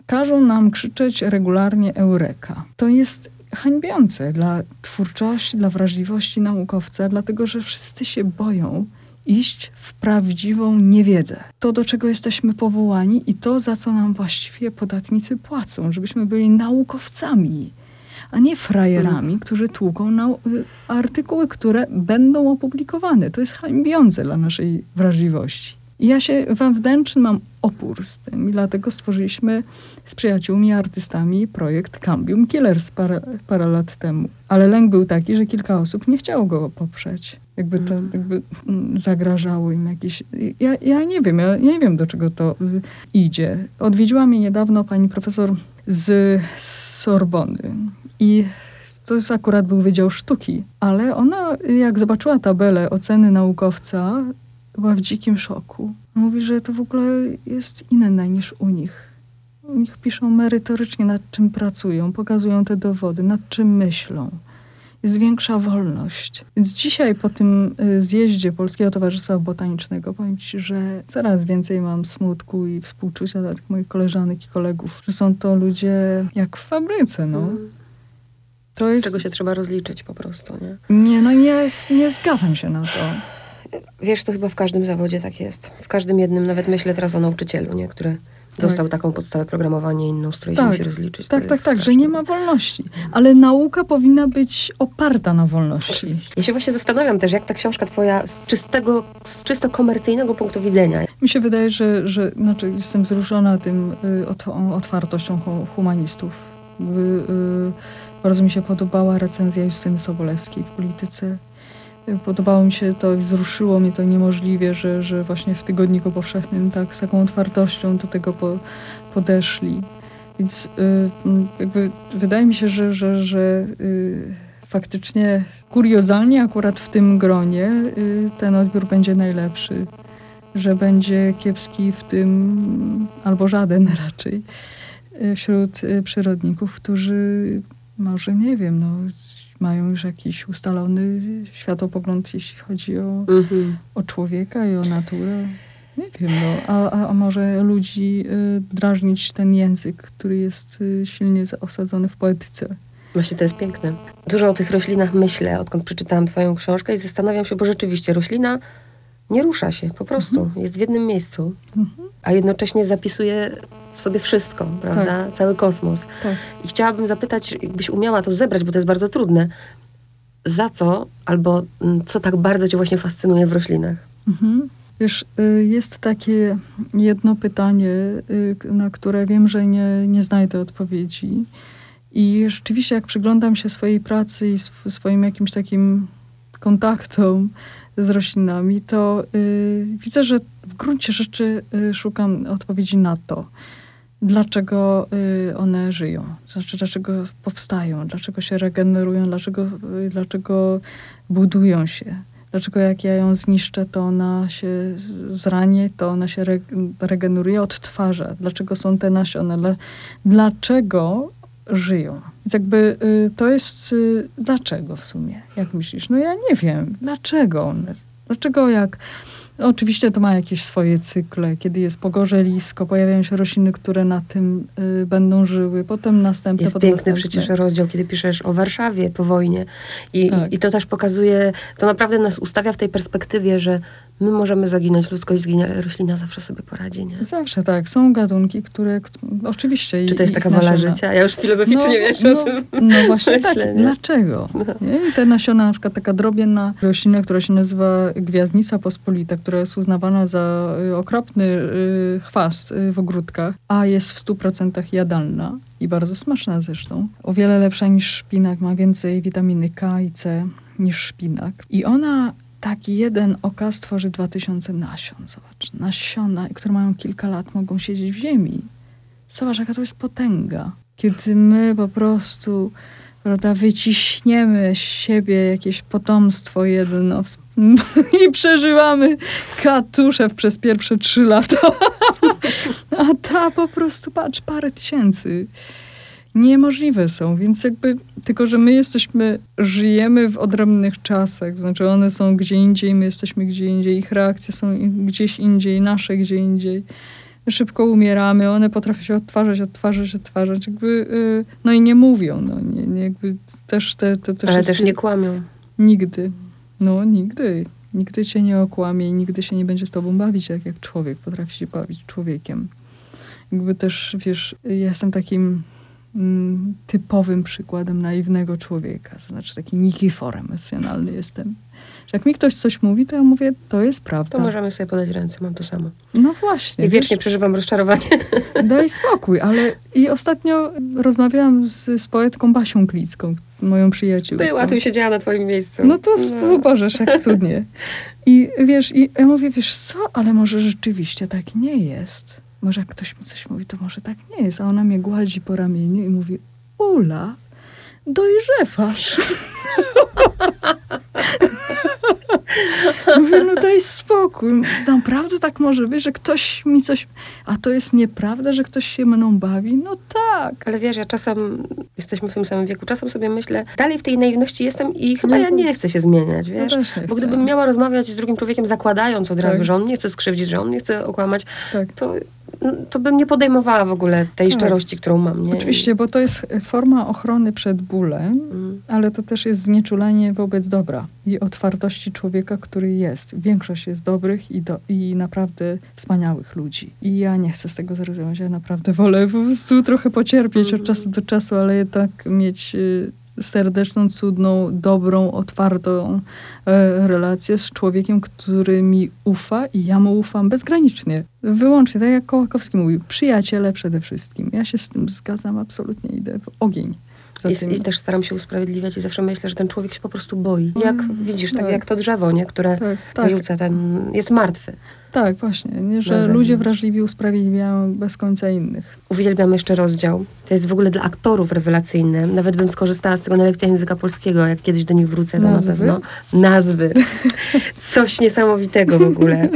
S2: Każą nam krzyczeć regularnie Eureka. To jest hańbiące dla twórczości, dla wrażliwości naukowca, dlatego że wszyscy się boją iść w prawdziwą niewiedzę. To, do czego jesteśmy powołani i to, za co nam właściwie podatnicy płacą, żebyśmy byli naukowcami, a nie frajerami, którzy tłuką na y, artykuły, które będą opublikowane. To jest hańbiące dla naszej wrażliwości. I ja się wewnętrzny mam opór z tym i dlatego stworzyliśmy z przyjaciółmi, artystami projekt Cambium Killers parę, parę lat temu. Ale lęk był taki, że kilka osób nie chciało go poprzeć. Jakby to mm. jakby mm, zagrażało im jakieś... Ja, ja nie wiem, ja nie wiem do czego to y, idzie. Odwiedziła mnie niedawno pani profesor z Sorbony i to jest akurat był Wydział Sztuki, ale ona jak zobaczyła tabelę oceny naukowca, była w dzikim szoku. Mówi, że to w ogóle jest inne niż u nich. U nich piszą merytorycznie, nad czym pracują, pokazują te dowody, nad czym myślą. Jest większa wolność. Więc dzisiaj po tym y, zjeździe Polskiego Towarzystwa Botanicznego powiem Ci, że coraz więcej mam smutku i współczucia dla tych moich koleżanek i kolegów, że są to ludzie jak w fabryce, no. Mm.
S1: To Z jest... czego się trzeba rozliczyć po prostu, nie?
S2: Nie, no nie, nie zgadzam się na to.
S1: Wiesz, to chyba w każdym zawodzie tak jest. W każdym jednym, nawet myślę teraz o nauczycielu, nie? Który tak. dostał taką podstawę programowania inną, z której tak. się rozliczyć.
S2: Tak, tak, tak, że nie ma wolności. Ale nauka powinna być oparta na wolności.
S1: Ja się właśnie zastanawiam też, jak ta książka twoja z czystego, z czysto komercyjnego punktu widzenia.
S2: Mi się wydaje, że, że znaczy jestem wzruszona tym y, otwartością humanistów. Y, y, bardzo mi się podobała recenzja Justyny Sobolewskiej w polityce Podobało mi się to i wzruszyło mnie to niemożliwie, że, że właśnie w Tygodniku Powszechnym tak z taką otwartością do tego po, podeszli. Więc y, jakby wydaje mi się, że, że, że y, faktycznie kuriozalnie akurat w tym gronie y, ten odbiór będzie najlepszy. Że będzie kiepski w tym, albo żaden raczej, wśród przyrodników, którzy może nie wiem, no mają już jakiś ustalony światopogląd, jeśli chodzi o, mhm. o człowieka i o naturę. Nie wiem, no, a, a może ludzi y, drażnić ten język, który jest y, silnie osadzony w poetyce.
S1: Właśnie to jest piękne. Dużo o tych roślinach myślę, odkąd przeczytałam twoją książkę i zastanawiam się, bo rzeczywiście roślina nie rusza się, po prostu. Mhm. Jest w jednym miejscu. Mhm. A jednocześnie zapisuje w sobie wszystko, prawda? Tak. Cały kosmos. Tak. I chciałabym zapytać, jakbyś umiała to zebrać, bo to jest bardzo trudne. Za co albo mm, co tak bardzo cię właśnie fascynuje w roślinach? Mhm.
S2: Wiesz, y, jest takie jedno pytanie, y, na które wiem, że nie, nie znajdę odpowiedzi. I rzeczywiście, jak przyglądam się swojej pracy i swoim jakimś takim kontaktom z roślinami, to y, widzę, że w gruncie rzeczy y, szukam odpowiedzi na to, dlaczego y, one żyją, znaczy dlaczego powstają, dlaczego się regenerują, dlaczego, y, dlaczego budują się. Dlaczego jak ja ją zniszczę, to ona się zranie, to ona się re, regeneruje, odtwarza. Dlaczego są te nasiona? Dlaczego żyją? Więc jakby y, to jest y, dlaczego w sumie, jak myślisz? No ja nie wiem, dlaczego one, dlaczego jak Oczywiście to ma jakieś swoje cykle. Kiedy jest pogorzelisko, pojawiają się rośliny, które na tym y, będą żyły. Potem następne.
S1: Jest
S2: potem
S1: piękny następne. przecież rozdział, kiedy piszesz o Warszawie po wojnie. I, tak. i, I to też pokazuje, to naprawdę nas ustawia w tej perspektywie, że my możemy zaginąć, ludzkość zginie, ale roślina zawsze sobie poradzi, nie?
S2: Zawsze tak. Są gatunki, które oczywiście...
S1: Czy to jest taka wola życia? Ja już filozoficznie no, wiesz
S2: no,
S1: o tym
S2: No właśnie tak. myślę, tak. Nie? Dlaczego? No. Nie? I te nasiona, na przykład taka drobienna roślina, która się nazywa gwiazdnica pospolita, która jest uznawana za y, okropny y, chwast y, w ogródkach, a jest w 100% jadalna i bardzo smaczna zresztą. O wiele lepsza niż szpinak, ma więcej witaminy K i C niż szpinak. I ona taki jeden okaz tworzy 2000 nasion. Zobacz, nasiona, które mają kilka lat, mogą siedzieć w ziemi. Zobacz, jaka to jest potęga. Kiedy my po prostu prawda, wyciśniemy z siebie jakieś potomstwo jedno i przeżywamy katuszew przez pierwsze trzy lata. A ta po prostu, patrz, parę tysięcy niemożliwe są, więc jakby tylko, że my jesteśmy, żyjemy w odrębnych czasach, znaczy one są gdzie indziej, my jesteśmy gdzie indziej, ich reakcje są gdzieś indziej, nasze gdzie indziej. Szybko umieramy, one potrafią się odtwarzać, odtwarzać, odtwarzać, jakby, yy, no i nie mówią, no nie, nie jakby też te, te, te
S1: Ale też nie kłamią.
S2: Nigdy. No, nigdy. Nigdy cię nie okłamie i nigdy się nie będzie z tobą bawić, tak jak człowiek potrafi się bawić człowiekiem. Jakby też, wiesz, ja jestem takim mm, typowym przykładem naiwnego człowieka. To znaczy taki nikifor emocjonalny jestem. Że jak mi ktoś coś mówi, to ja mówię, to jest prawda.
S1: To możemy sobie podać ręce, mam to samo.
S2: No właśnie.
S1: I
S2: wiesz,
S1: wiecznie przeżywam rozczarowanie.
S2: Daj spokój, ale i ostatnio rozmawiałam z, z poetką Basią Klicką, moją przyjaciółką.
S1: Była tu i siedziała na twoim miejscu.
S2: No to no. Bożesz, jak cudnie. I wiesz, i ja mówię, wiesz co, ale może rzeczywiście tak nie jest. Może jak ktoś mi coś mówi, to może tak nie jest. A ona mnie gładzi po ramieniu i mówi, Ula, dojrzewasz. Mówię, no daj spokój. Naprawdę tak może być, że ktoś mi coś... A to jest nieprawda, że ktoś się mną bawi? No tak.
S1: Ale wiesz, ja czasem, jesteśmy w tym samym wieku, czasem sobie myślę, dalej w tej naiwności jestem i chyba nie, ja nie chcę się zmieniać, wiesz?
S2: Ja
S1: Bo gdybym miała rozmawiać z drugim człowiekiem, zakładając od razu, tak. że on nie chce skrzywdzić, że on nie chce okłamać, tak. to to bym nie podejmowała w ogóle tej tak. szczerości, którą mam. Nie?
S2: Oczywiście, bo to jest forma ochrony przed bólem, mm. ale to też jest znieczulenie wobec dobra i otwartości człowieka, który jest. Większość jest dobrych i, do, i naprawdę wspaniałych ludzi. I ja nie chcę z tego zrezygnować. Ja naprawdę wolę po prostu trochę pocierpieć od czasu do czasu, ale jednak mieć y, serdeczną, cudną, dobrą, otwartą e, relację z człowiekiem, który mi ufa i ja mu ufam bezgranicznie. Wyłącznie, tak jak Kołakowski mówił, przyjaciele przede wszystkim. Ja się z tym zgadzam, absolutnie idę w ogień.
S1: I, I, też staram się usprawiedliwiać i zawsze myślę, że ten człowiek się po prostu boi. Jak mm, widzisz, tak, tak, jak to drzewo, nie? które tak, tak. rzuca ten, jest martwy.
S2: Tak, właśnie, nie? że ludzie wrażliwi usprawiedliwiają bez końca innych.
S1: Uwielbiam jeszcze rozdział. To jest w ogóle dla aktorów rewelacyjny. Nawet bym skorzystała z tego na lekcjach języka polskiego, jak kiedyś do nich wrócę, to Nazwy? na pewno. Nazwy. Coś niesamowitego w ogóle.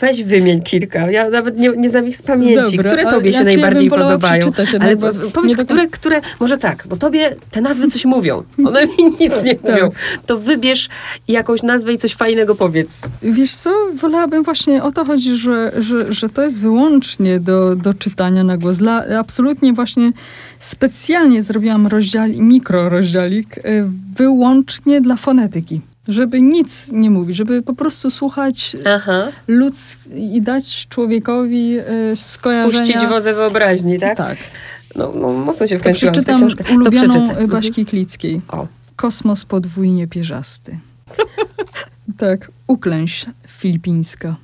S1: Weź wymień kilka. Ja nawet nie, nie znam ich z pamięci. Dobra, które tobie się najbardziej podobają? Ale po, powiedz, które, które, może tak, bo tobie te nazwy coś mówią. One mi nic nie tak. mówią. To wybierz jakąś nazwę i coś fajnego powiedz.
S2: Wiesz co, wolałabym właśnie o to chodzi, że, że, że to jest wyłącznie do, do czytania na głos. Dla, absolutnie właśnie specjalnie zrobiłam rozdział, mikro rozdziałik, y, wyłącznie dla fonetyki żeby nic nie mówić, żeby po prostu słuchać ludz i dać człowiekowi y, skojarzenia.
S1: Puścić wozę wyobraźni, tak?
S2: Tak.
S1: No, no mocno się wkręciłam
S2: to
S1: w tę książkę.
S2: ulubioną to mhm. Baśki Klickiej. O. Kosmos podwójnie pierzasty. tak, uklęś filipińska.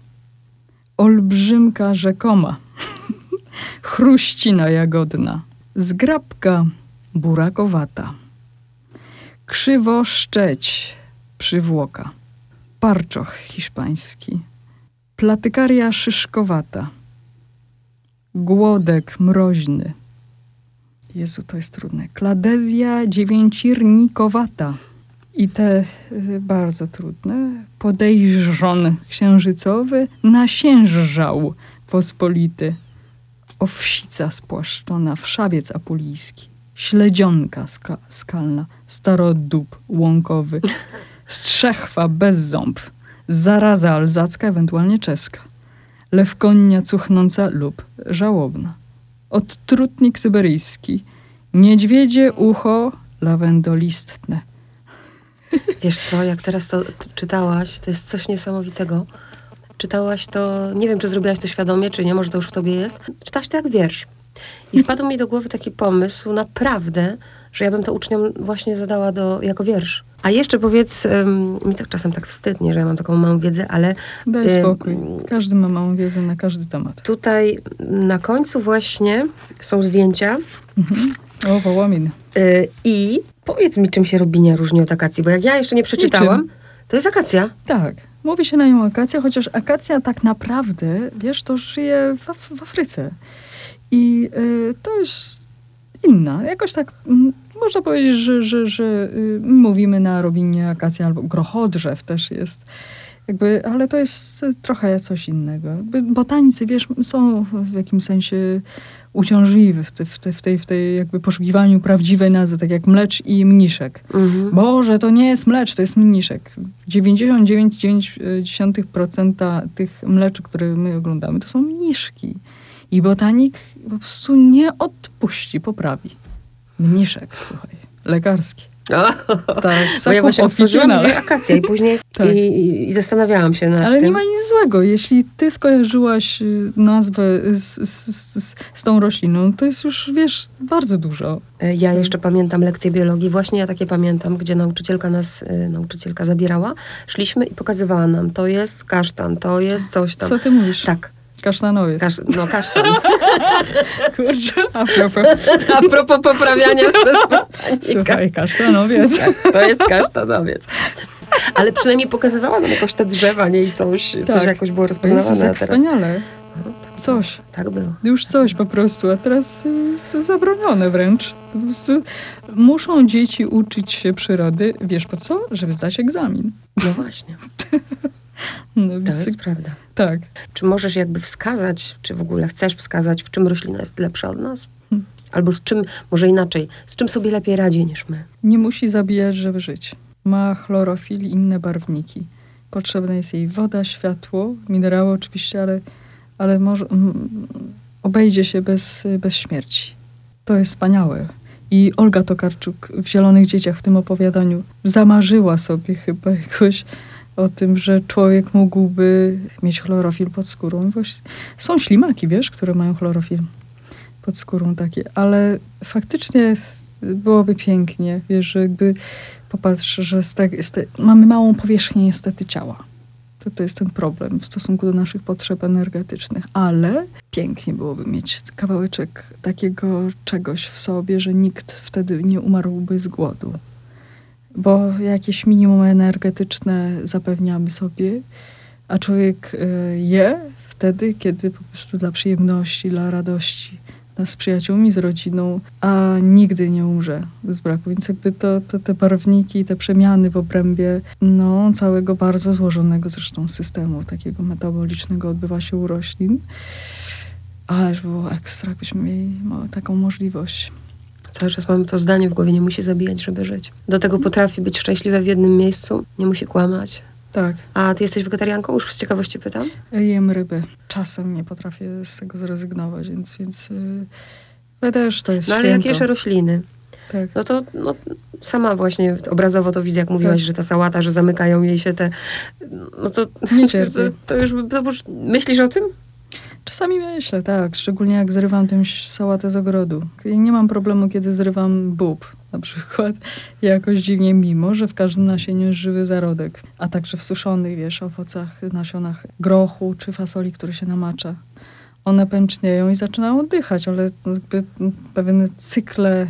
S2: Olbrzymka rzekoma. Chruścina jagodna. Zgrabka burakowata. Krzywo szczeć przywłoka, parczoch hiszpański, platykaria szyszkowata, głodek mroźny. Jezu, to jest trudne. Kladezja dziewięcirnikowata. I te y, bardzo trudne. Podejrzon księżycowy, nasiężał pospolity. Owsica spłaszczona, wszawiec apulijski. Śledzionka ska skalna, starodób łąkowy. strzechwa bez ząb, zaraza alzacka, ewentualnie czeska, lewkonia cuchnąca lub żałobna, odtrutnik syberyjski, niedźwiedzie ucho lawendolistne.
S1: Wiesz co, jak teraz to czytałaś, to jest coś niesamowitego. Czytałaś to, nie wiem, czy zrobiłaś to świadomie, czy nie, może to już w tobie jest. Czytałaś to jak wiersz. I wpadł mi do głowy taki pomysł, naprawdę, że ja bym to uczniom właśnie zadała do, jako wiersz. A jeszcze powiedz, um, mi tak czasem tak wstydnie, że ja mam taką małą wiedzę, ale...
S2: Daj spokój. Każdy ma małą wiedzę na każdy temat.
S1: Tutaj na końcu właśnie są zdjęcia.
S2: Mhm. O, wołomin.
S1: Y, I powiedz mi, czym się robinia różni od akacji, bo jak ja jeszcze nie przeczytałam, Niczym. to jest akacja.
S2: Tak. Mówi się na nią akacja, chociaż akacja tak naprawdę, wiesz, to żyje w, Af w Afryce. I y, to jest inna. Jakoś tak można powiedzieć, że, że, że y, mówimy na robinie akacja albo grochodrzew też jest. Jakby, ale to jest trochę coś innego. Botanicy, wiesz, są w jakimś sensie uciążliwi w, te, w, te, w, tej, w tej jakby poszukiwaniu prawdziwej nazwy, tak jak mlecz i mniszek. Mhm. Boże, to nie jest mlecz, to jest mniszek. 99,9% tych mleczy, które my oglądamy, to są mniszki. I botanik po prostu nie odpuści, poprawi. Mniszek, słuchaj, lekarski. Tak,
S1: Bo ja właśnie otworzyłam akacja i później
S2: Tak.
S1: i, i, zastanawiałam się nad
S2: Ale
S1: tym.
S2: nie ma nic złego. Jeśli ty skojarzyłaś y, nazwę z, z, z, z tą rośliną, to jest już, wiesz, bardzo dużo.
S1: E, Ja jeszcze pamiętam lekcję biologii, właśnie ja takie pamiętam, gdzie nauczycielka nas, y, nauczycielka zabierała. Szliśmy i pokazywała nam, to jest kasztan, to jest coś tam.
S2: Co ty mówisz?
S1: Tak,
S2: Kasztanowiec.
S1: kasz, no kasztan.
S2: Kurczę, a propos.
S1: A propos poprawiania przez.
S2: Słuchaj, kasztanowiec.
S1: Tak, to jest kasztanowiec. Ale przynajmniej pokazywała nam jakoś te drzewa, nie? I coś, coś
S2: Tak.
S1: jakoś było
S2: Jezus,
S1: rozpoznawane.
S2: jak
S1: a teraz...
S2: wspaniale.
S1: No, tak,
S2: Coś.
S1: Tak było.
S2: Już coś po prostu, a teraz y, zabronione wręcz. Muszą dzieci uczyć się przyrody, wiesz po co? Żeby zdać egzamin.
S1: No właśnie,
S2: No,
S1: to
S2: więc,
S1: jest prawda.
S2: Tak.
S1: Czy możesz jakby wskazać, czy w ogóle chcesz wskazać, w czym roślina jest lepsza od nas?
S2: Hmm.
S1: Albo z czym, może inaczej, z czym sobie lepiej radzi niż my?
S2: Nie musi zabijać, żeby żyć. Ma chlorofil i inne barwniki. Potrzebna jest jej woda, światło, minerały oczywiście, ale, ale może, mm, obejdzie się bez, bez śmierci. To jest wspaniałe. I Olga Tokarczuk w Zielonych Dzieciach w tym opowiadaniu zamarzyła sobie chyba jakoś o tym, że człowiek mógłby mieć chlorofil pod skórą. Właśnie są ślimaki, wiesz, które mają chlorofil pod skórą takie, ale faktycznie byłoby pięknie, wiesz, że jakby popatrz, że z te, z te, mamy małą powierzchnię niestety ciała. To, to jest ten problem w stosunku do naszych potrzeb energetycznych, ale pięknie byłoby mieć kawałeczek takiego czegoś w sobie, że nikt wtedy nie umarłby z głodu. Bo jakieś minimum energetyczne zapewniamy sobie, a człowiek y, je wtedy, kiedy po prostu dla przyjemności, dla radości, dla z przyjaciółmi, z rodziną, a nigdy nie umrze z braku. Więc jakby to, to te barwniki, te przemiany w obrębie no, całego bardzo złożonego zresztą systemu takiego metabolicznego odbywa się u roślin. Ależ było ekstra, jakbyśmy mieli taką możliwość.
S1: Cały czas mam to zdanie w głowie, nie musi zabijać, żeby żyć. Do tego potrafi być szczęśliwe w jednym miejscu, nie musi kłamać.
S2: Tak,
S1: A ty jesteś wegetarianką? Już z ciekawości pytam.
S2: jem ryby. Czasem nie potrafię z tego zrezygnować, więc, więc yy, ale też to jest
S1: No ale jak
S2: święto.
S1: jesz rośliny,
S2: Tak.
S1: no to no, sama właśnie obrazowo to widzę, jak mówiłaś,
S2: Tak.
S1: że ta sałata, że zamykają jej się te... No to,
S2: Nie
S1: to, to już, to już... Myślisz o tym?
S2: Czasami myślę, tak. Szczególnie jak zrywam tę sałatę z ogrodu. I nie mam problemu, kiedy zrywam bób na przykład. Jakoś dziwnie, mimo że w każdym nasieniu jest żywy zarodek. A także w suszonych, wiesz, owocach, nasionach grochu czy fasoli, które się namacza. One pęcznieją i zaczynają oddychać, ale jakby pewne cykle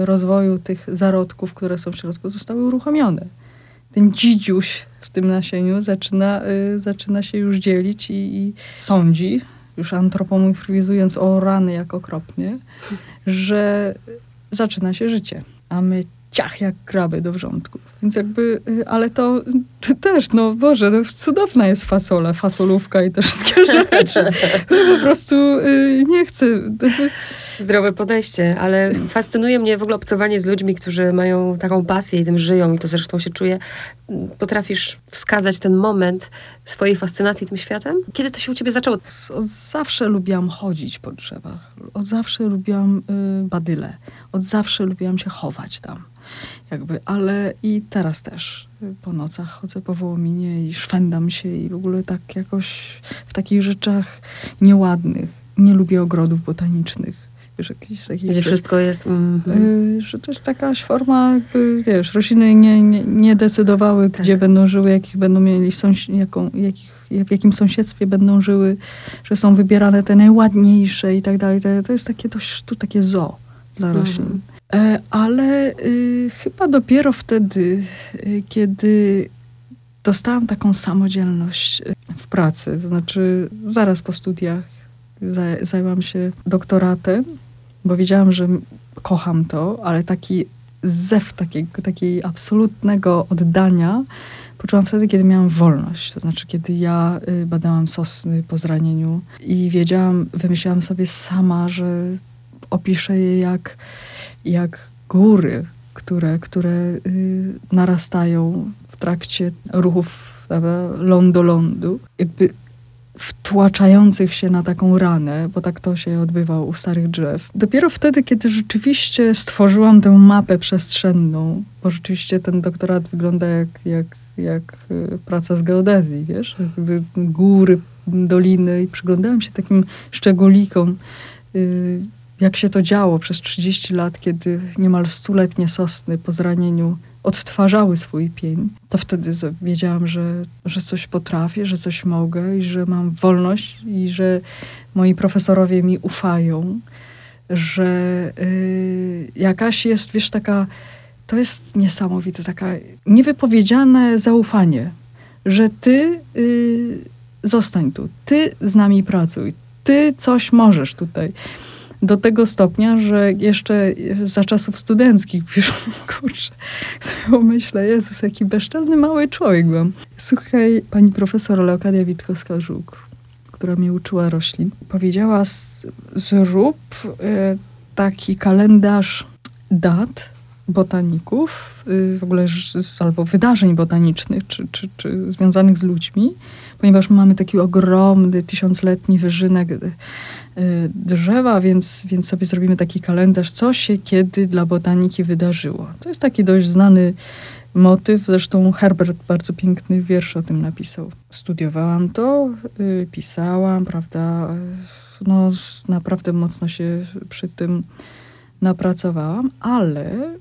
S2: y, rozwoju tych zarodków, które są w środku, zostały uruchomione. Ten dzidziuś w tym nasieniu zaczyna, y, zaczyna się już dzielić i, i sądzi, już antropomorfizując o rany jak okropnie, że zaczyna się życie. A my ciach jak kraby do wrzątków. Więc jakby, y, ale to y, też, no Boże, no, cudowna jest fasola, fasolówka i te wszystkie rzeczy. po prostu y, nie chcę.
S1: Zdrowe podejście, ale fascynuje mnie w ogóle obcowanie z ludźmi, którzy mają taką pasję i tym żyją i to zresztą się czuje. Potrafisz wskazać ten moment swojej fascynacji tym światem? Kiedy to się u ciebie zaczęło?
S2: Od zawsze lubiłam chodzić po drzewach. Od zawsze lubiłam y, badyle. Od zawsze lubiłam się chować tam. Jakby, ale i teraz też po nocach chodzę po Wołominie i szwendam się i w ogóle tak jakoś w takich rzeczach nieładnych. Nie lubię ogrodów botanicznych. Wiesz, jakiś taki,
S1: Gdzie wszystko jest... Mm,
S2: Y, że to jest jakaś forma, jakby, wiesz, rośliny nie, nie, nie decydowały,
S1: Tak.
S2: gdzie będą żyły, jakich będą mieli, jaką, jakich, w jakim sąsiedztwie będą żyły, że są wybierane te najładniejsze i tak dalej. To, jest takie dość tu takie zoo dla
S1: Mhm.
S2: roślin. E, ale y, chyba dopiero wtedy, y, kiedy dostałam taką samodzielność y, w pracy, to znaczy zaraz po studiach zaj- zajęłam się doktoratem, bo wiedziałam, że kocham to, ale taki zew takiego, takiej absolutnego oddania poczułam wtedy, kiedy miałam wolność. To znaczy, kiedy ja y, badałam sosny po zranieniu i wiedziałam, wymyślałam sobie sama, że opiszę je jak, jak góry, które, które y, narastają w trakcie ruchów prawda, lądu lądu. Jakby wtłaczających się na taką ranę, bo tak to się odbywało u starych drzew. Dopiero wtedy, kiedy rzeczywiście stworzyłam tę mapę przestrzenną, bo rzeczywiście ten doktorat wygląda jak, jak, jak y, praca z geodezji, wiesz? Jakby góry, doliny i przyglądałam się takim szczególikom, y, jak się to działo przez 30 lat, kiedy niemal stuletnie sosny po zranieniu odtwarzały swój pień, to wtedy wiedziałam, że, że coś potrafię, że coś mogę i że mam wolność i że moi profesorowie mi ufają, że yy, jakaś jest, wiesz, taka, to jest niesamowite, taka niewypowiedziane zaufanie, że ty yy, zostań tu, ty z nami pracuj, ty coś możesz tutaj do tego stopnia, że jeszcze za czasów studenckich piszą, kurczę, sobie myślę, Jezus, jaki bezczelny mały człowiek byłam. Słuchaj, pani profesor Leokadia Witkowska-Żuk, która mnie uczyła roślin, powiedziała, zrób e, taki kalendarz dat botaników, y, w ogóle albo wydarzeń botanicznych, czy, czy, czy związanych z ludźmi, ponieważ mamy taki ogromny, tysiącletni wyżynek Y, drzewa, więc, więc sobie zrobimy taki kalendarz, co się kiedy dla botaniki wydarzyło. To jest taki dość znany motyw, zresztą Herbert bardzo piękny wiersz o tym napisał. Studiowałam to, y, pisałam, prawda, no naprawdę mocno się przy tym napracowałam, ale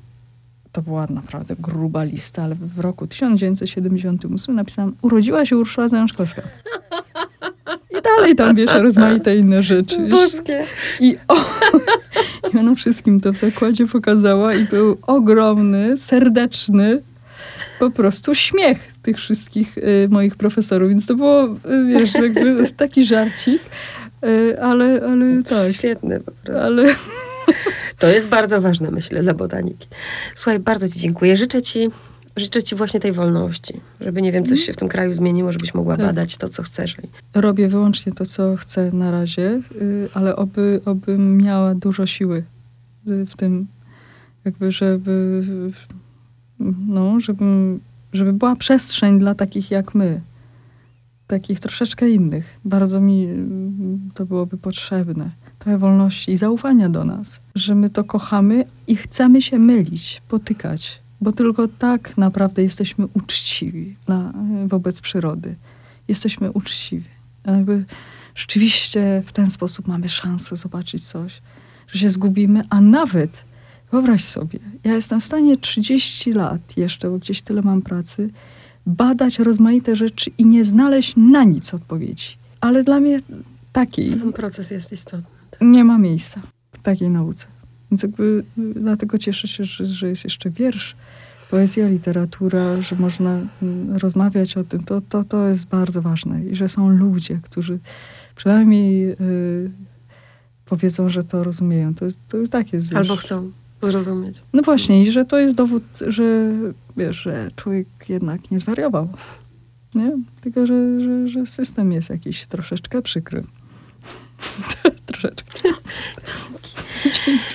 S2: to była naprawdę gruba lista, ale w roku 1978 napisałam urodziła się Urszula Zajączkowska. I dalej tam, wiesz, rozmaite inne rzeczy.
S1: Boskie.
S2: I, o, I ona wszystkim to w zakładzie pokazała i był ogromny, serdeczny po prostu śmiech tych wszystkich y, moich profesorów. Więc to było, y, wiesz, jakby taki żarcik, y, ale, ale tak.
S1: Świetny po prostu. Ale... To jest bardzo ważne, myślę, dla botaniki. Słuchaj, bardzo ci dziękuję. Życzę ci życzę Ci właśnie tej wolności, żeby nie wiem, coś mhm. się w tym kraju zmieniło, żebyś mogła tak. badać to, co chcesz.
S2: Robię wyłącznie to, co chcę na razie, y, ale oby, obym miała dużo siły y, w tym, jakby, żeby, no, żeby, żeby była przestrzeń dla takich jak my, takich troszeczkę innych. Bardzo mi y, to byłoby potrzebne. Trochę wolności i zaufania do nas, że my to kochamy i chcemy się mylić, potykać bo tylko tak naprawdę jesteśmy uczciwi dla, wobec przyrody. Jesteśmy uczciwi. Jakby rzeczywiście w ten sposób mamy szansę zobaczyć coś, że się zgubimy, a nawet wyobraź sobie, ja jestem w stanie 30 lat jeszcze, bo gdzieś tyle mam pracy, badać rozmaite rzeczy i nie znaleźć na nic odpowiedzi. Ale dla mnie takiej.
S1: Sam proces jest istotny.
S2: Nie ma miejsca w takiej nauce. Więc jakby dlatego cieszę się, że, że jest jeszcze wiersz, poezja, literatura, że można mm, rozmawiać o tym, to, to, to jest bardzo ważne. I że są ludzie, którzy przynajmniej y, powiedzą, że to rozumieją. To, to już tak jest. Wiesz.
S1: Albo chcą zrozumieć.
S2: No właśnie, i że to jest dowód, że wiesz, że człowiek jednak nie zwariował. Nie? Tylko, że, że, że system jest jakiś troszeczkę przykry. troszeczkę.
S1: Dzięki. Dzięki.